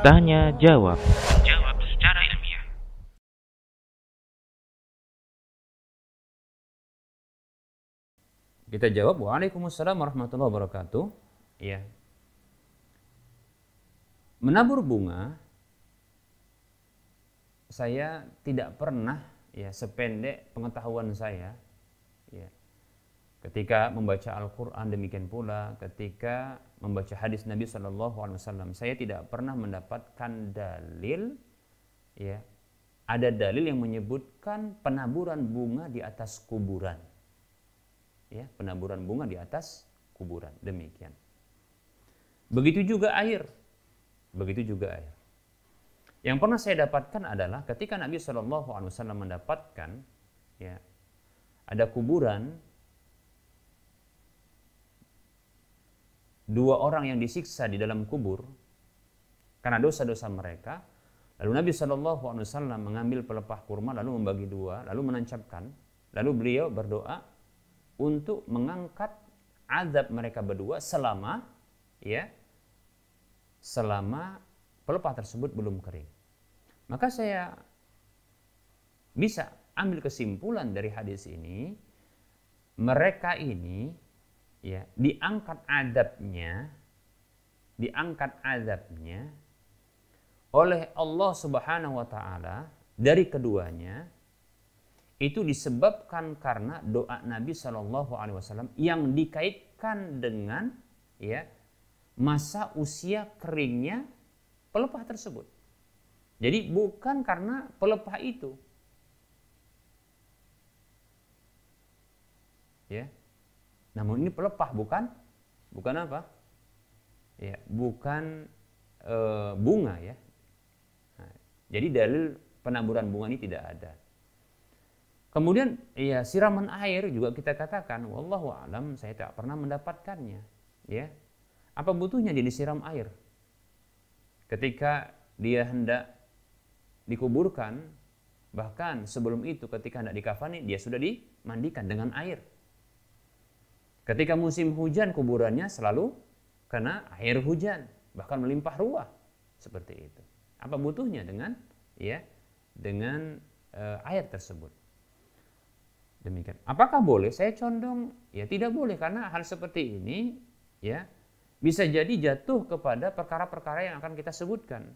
Tanya jawab. Jawab secara ilmiah. Kita jawab, Waalaikumsalam warahmatullahi wabarakatuh. Ya. Menabur bunga, saya tidak pernah ya sependek pengetahuan saya ya ketika membaca Al-Quran demikian pula ketika membaca hadis Nabi Shallallahu Alaihi Wasallam saya tidak pernah mendapatkan dalil ya ada dalil yang menyebutkan penaburan bunga di atas kuburan. Ya penaburan bunga di atas kuburan demikian. Begitu juga air. Begitu juga air. Yang pernah saya dapatkan adalah ketika Nabi Shallallahu Alaihi Wasallam mendapatkan ya ada kuburan dua orang yang disiksa di dalam kubur karena dosa-dosa mereka. Lalu Nabi Wasallam mengambil pelepah kurma lalu membagi dua lalu menancapkan lalu beliau berdoa untuk mengangkat azab mereka berdua selama ya selama pelepah tersebut belum kering. Maka saya bisa ambil kesimpulan dari hadis ini, mereka ini ya diangkat adabnya, diangkat adabnya oleh Allah Subhanahu wa taala dari keduanya itu disebabkan karena doa Nabi Shallallahu alaihi wasallam yang dikaitkan dengan ya masa usia keringnya pelepah tersebut. Jadi bukan karena pelepah itu. Ya. Namun ini pelepah bukan bukan apa? Ya, bukan e, bunga ya. Nah, jadi dalil penaburan bunga ini tidak ada. Kemudian ya siraman air juga kita katakan wallahu alam saya tidak pernah mendapatkannya, ya. Apa butuhnya dia disiram air? Ketika dia hendak dikuburkan, bahkan sebelum itu ketika hendak dikafani, dia sudah dimandikan dengan air. Ketika musim hujan kuburannya selalu kena air hujan, bahkan melimpah ruah seperti itu. Apa butuhnya dengan ya dengan e, air tersebut? Demikian. Apakah boleh? Saya condong ya tidak boleh karena hal seperti ini ya bisa jadi jatuh kepada perkara-perkara yang akan kita sebutkan.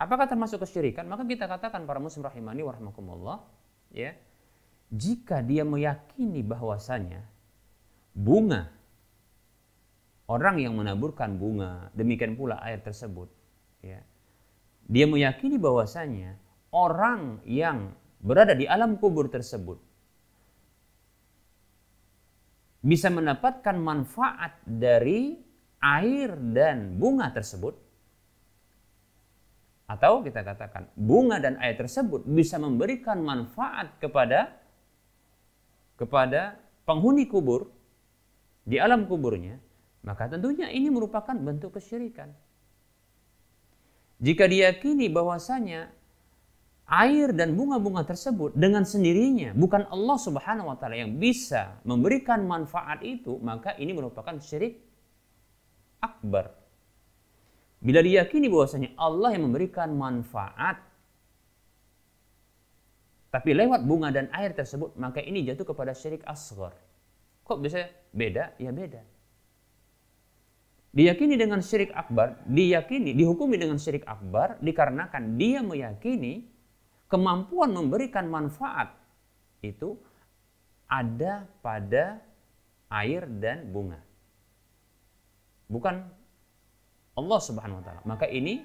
Apakah termasuk kesyirikan? Maka kita katakan para muslim rahimani warahmatullah, ya. Jika dia meyakini bahwasanya bunga. Orang yang menaburkan bunga, demikian pula air tersebut, ya. Dia meyakini bahwasanya orang yang berada di alam kubur tersebut bisa mendapatkan manfaat dari air dan bunga tersebut. Atau kita katakan bunga dan air tersebut bisa memberikan manfaat kepada kepada penghuni kubur di alam kuburnya maka tentunya ini merupakan bentuk kesyirikan jika diyakini bahwasanya air dan bunga-bunga tersebut dengan sendirinya bukan Allah Subhanahu wa taala yang bisa memberikan manfaat itu, maka ini merupakan syirik akbar. Bila diyakini bahwasanya Allah yang memberikan manfaat tapi lewat bunga dan air tersebut, maka ini jatuh kepada syirik asghar. Kok bisa beda? Ya beda. Diyakini dengan syirik akbar, diyakini, dihukumi dengan syirik akbar dikarenakan dia meyakini kemampuan memberikan manfaat itu ada pada air dan bunga. Bukan Allah Subhanahu wa taala. Maka ini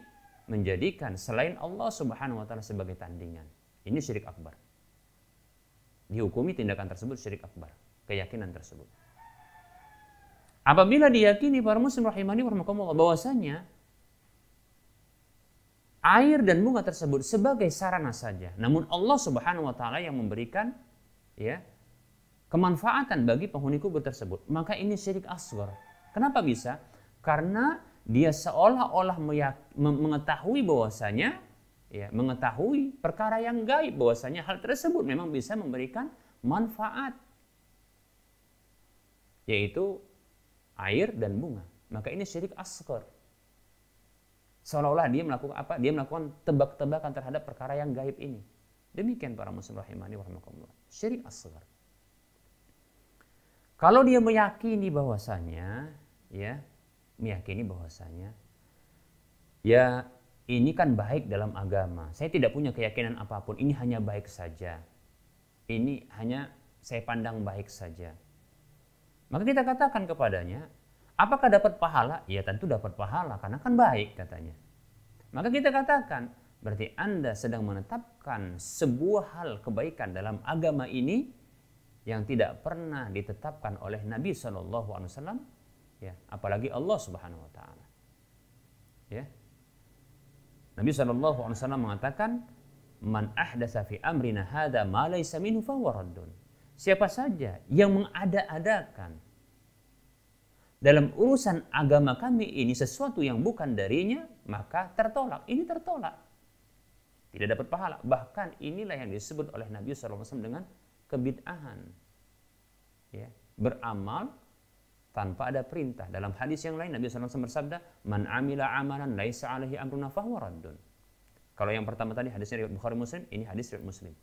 menjadikan selain Allah Subhanahu wa taala sebagai tandingan. Ini syirik akbar. Dihukumi tindakan tersebut syirik akbar, keyakinan tersebut. Apabila diyakini para muslim rahimani warahmatullah bahwasanya air dan bunga tersebut sebagai sarana saja. Namun Allah Subhanahu wa taala yang memberikan ya kemanfaatan bagi penghuni kubur tersebut. Maka ini syirik asghar. Kenapa bisa? Karena dia seolah-olah mengetahui bahwasanya ya mengetahui perkara yang gaib bahwasanya hal tersebut memang bisa memberikan manfaat. Yaitu air dan bunga. Maka ini syirik asghar. Seolah-olah dia melakukan apa? Dia melakukan tebak-tebakan terhadap perkara yang gaib ini. Demikian para muslim rahimani warahmatullah. Syirik asghar. Kalau dia meyakini bahwasanya ya, meyakini bahwasanya ya ini kan baik dalam agama. Saya tidak punya keyakinan apa pun, ini hanya baik saja. Ini hanya saya pandang baik saja. Maka kita katakan kepadanya, apakah dapat pahala? Ya tentu dapat pahala karena kan baik katanya. Maka kita katakan, berarti Anda sedang menetapkan sebuah hal kebaikan dalam agama ini yang tidak pernah ditetapkan oleh Nabi Shallallahu Alaihi Wasallam, ya, apalagi Allah Subhanahu Wa Taala. Ya, Nabi Shallallahu Alaihi Wasallam mengatakan, man ahdasa fi amrina hada ma laysa minhu fahuwa. Siapa saja yang mengada-adakan dalam urusan agama kami ini sesuatu yang bukan darinya, maka tertolak. Ini tertolak. Tidak dapat pahala. Bahkan inilah yang disebut oleh Nabi SAW dengan kebid'ahan. Ya, beramal tanpa ada perintah. Dalam hadis yang lain Nabi SAW bersabda, "Man amila amalan laisa alaihi amruna fahuwa raddun." Kalau yang pertama tadi hadisnya riwayat Bukhari Muslim, ini hadis riwayat Muslim.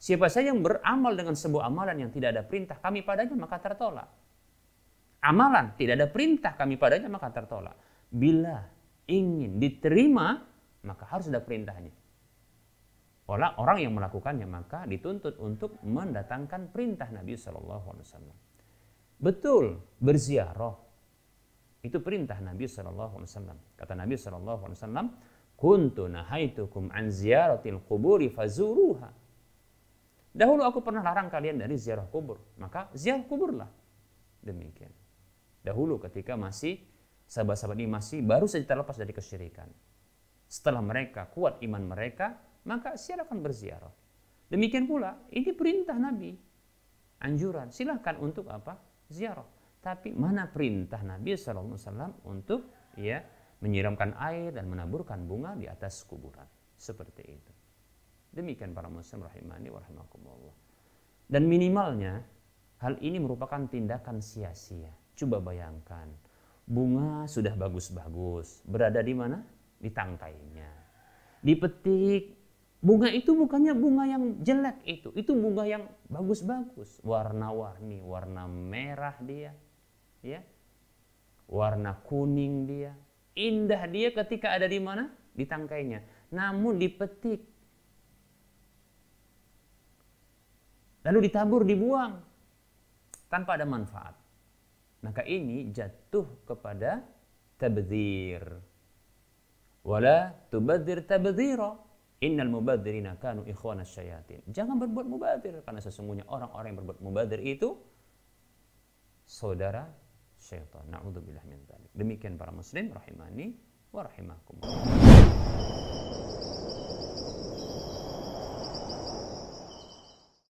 Siapa saja yang beramal dengan sebuah amalan yang tidak ada perintah kami padanya maka tertolak. Amalan tidak ada perintah kami padanya maka tertolak. Bila ingin diterima maka harus ada perintahnya. Olah orang yang melakukannya maka dituntut untuk mendatangkan perintah Nabi Shallallahu Alaihi Wasallam. Betul berziarah itu perintah Nabi Shallallahu Alaihi Wasallam. Kata Nabi Shallallahu Alaihi Wasallam, kuntu nahaitukum an kuburi fazuruha. Dahulu aku pernah larang kalian dari ziarah kubur, maka ziarah kuburlah. Demikian. Dahulu ketika masih sahabat-sahabat ini masih baru saja terlepas dari kesyirikan. Setelah mereka kuat iman mereka, maka silakan berziarah. Demikian pula, ini perintah Nabi. Anjuran, silahkan untuk apa? Ziarah. Tapi mana perintah Nabi SAW untuk ya menyiramkan air dan menaburkan bunga di atas kuburan. Seperti itu. Demikian para muslim rahimani wa rahimakumullah. Dan minimalnya hal ini merupakan tindakan sia-sia. Coba bayangkan, bunga sudah bagus-bagus, berada di mana? Di tangkainya. Dipetik, bunga itu bukannya bunga yang jelek itu, itu bunga yang bagus-bagus, warna-warni, warna merah dia, ya. Warna kuning dia, indah dia ketika ada di mana? Di tangkainya. Namun dipetik. Lalu ditabur, dibuang. Tanpa ada manfaat. Maka ini jatuh kepada tabdzir. Wala tubadzir tabdzira. Innal mubadzirina kanu ikhwana syayatin. Jangan berbuat mubadir karena sesungguhnya orang-orang yang berbuat mubadir itu saudara syaitan. Na'udzubillah min dzalik. Demikian para muslim rahimani wa rahimakumullah.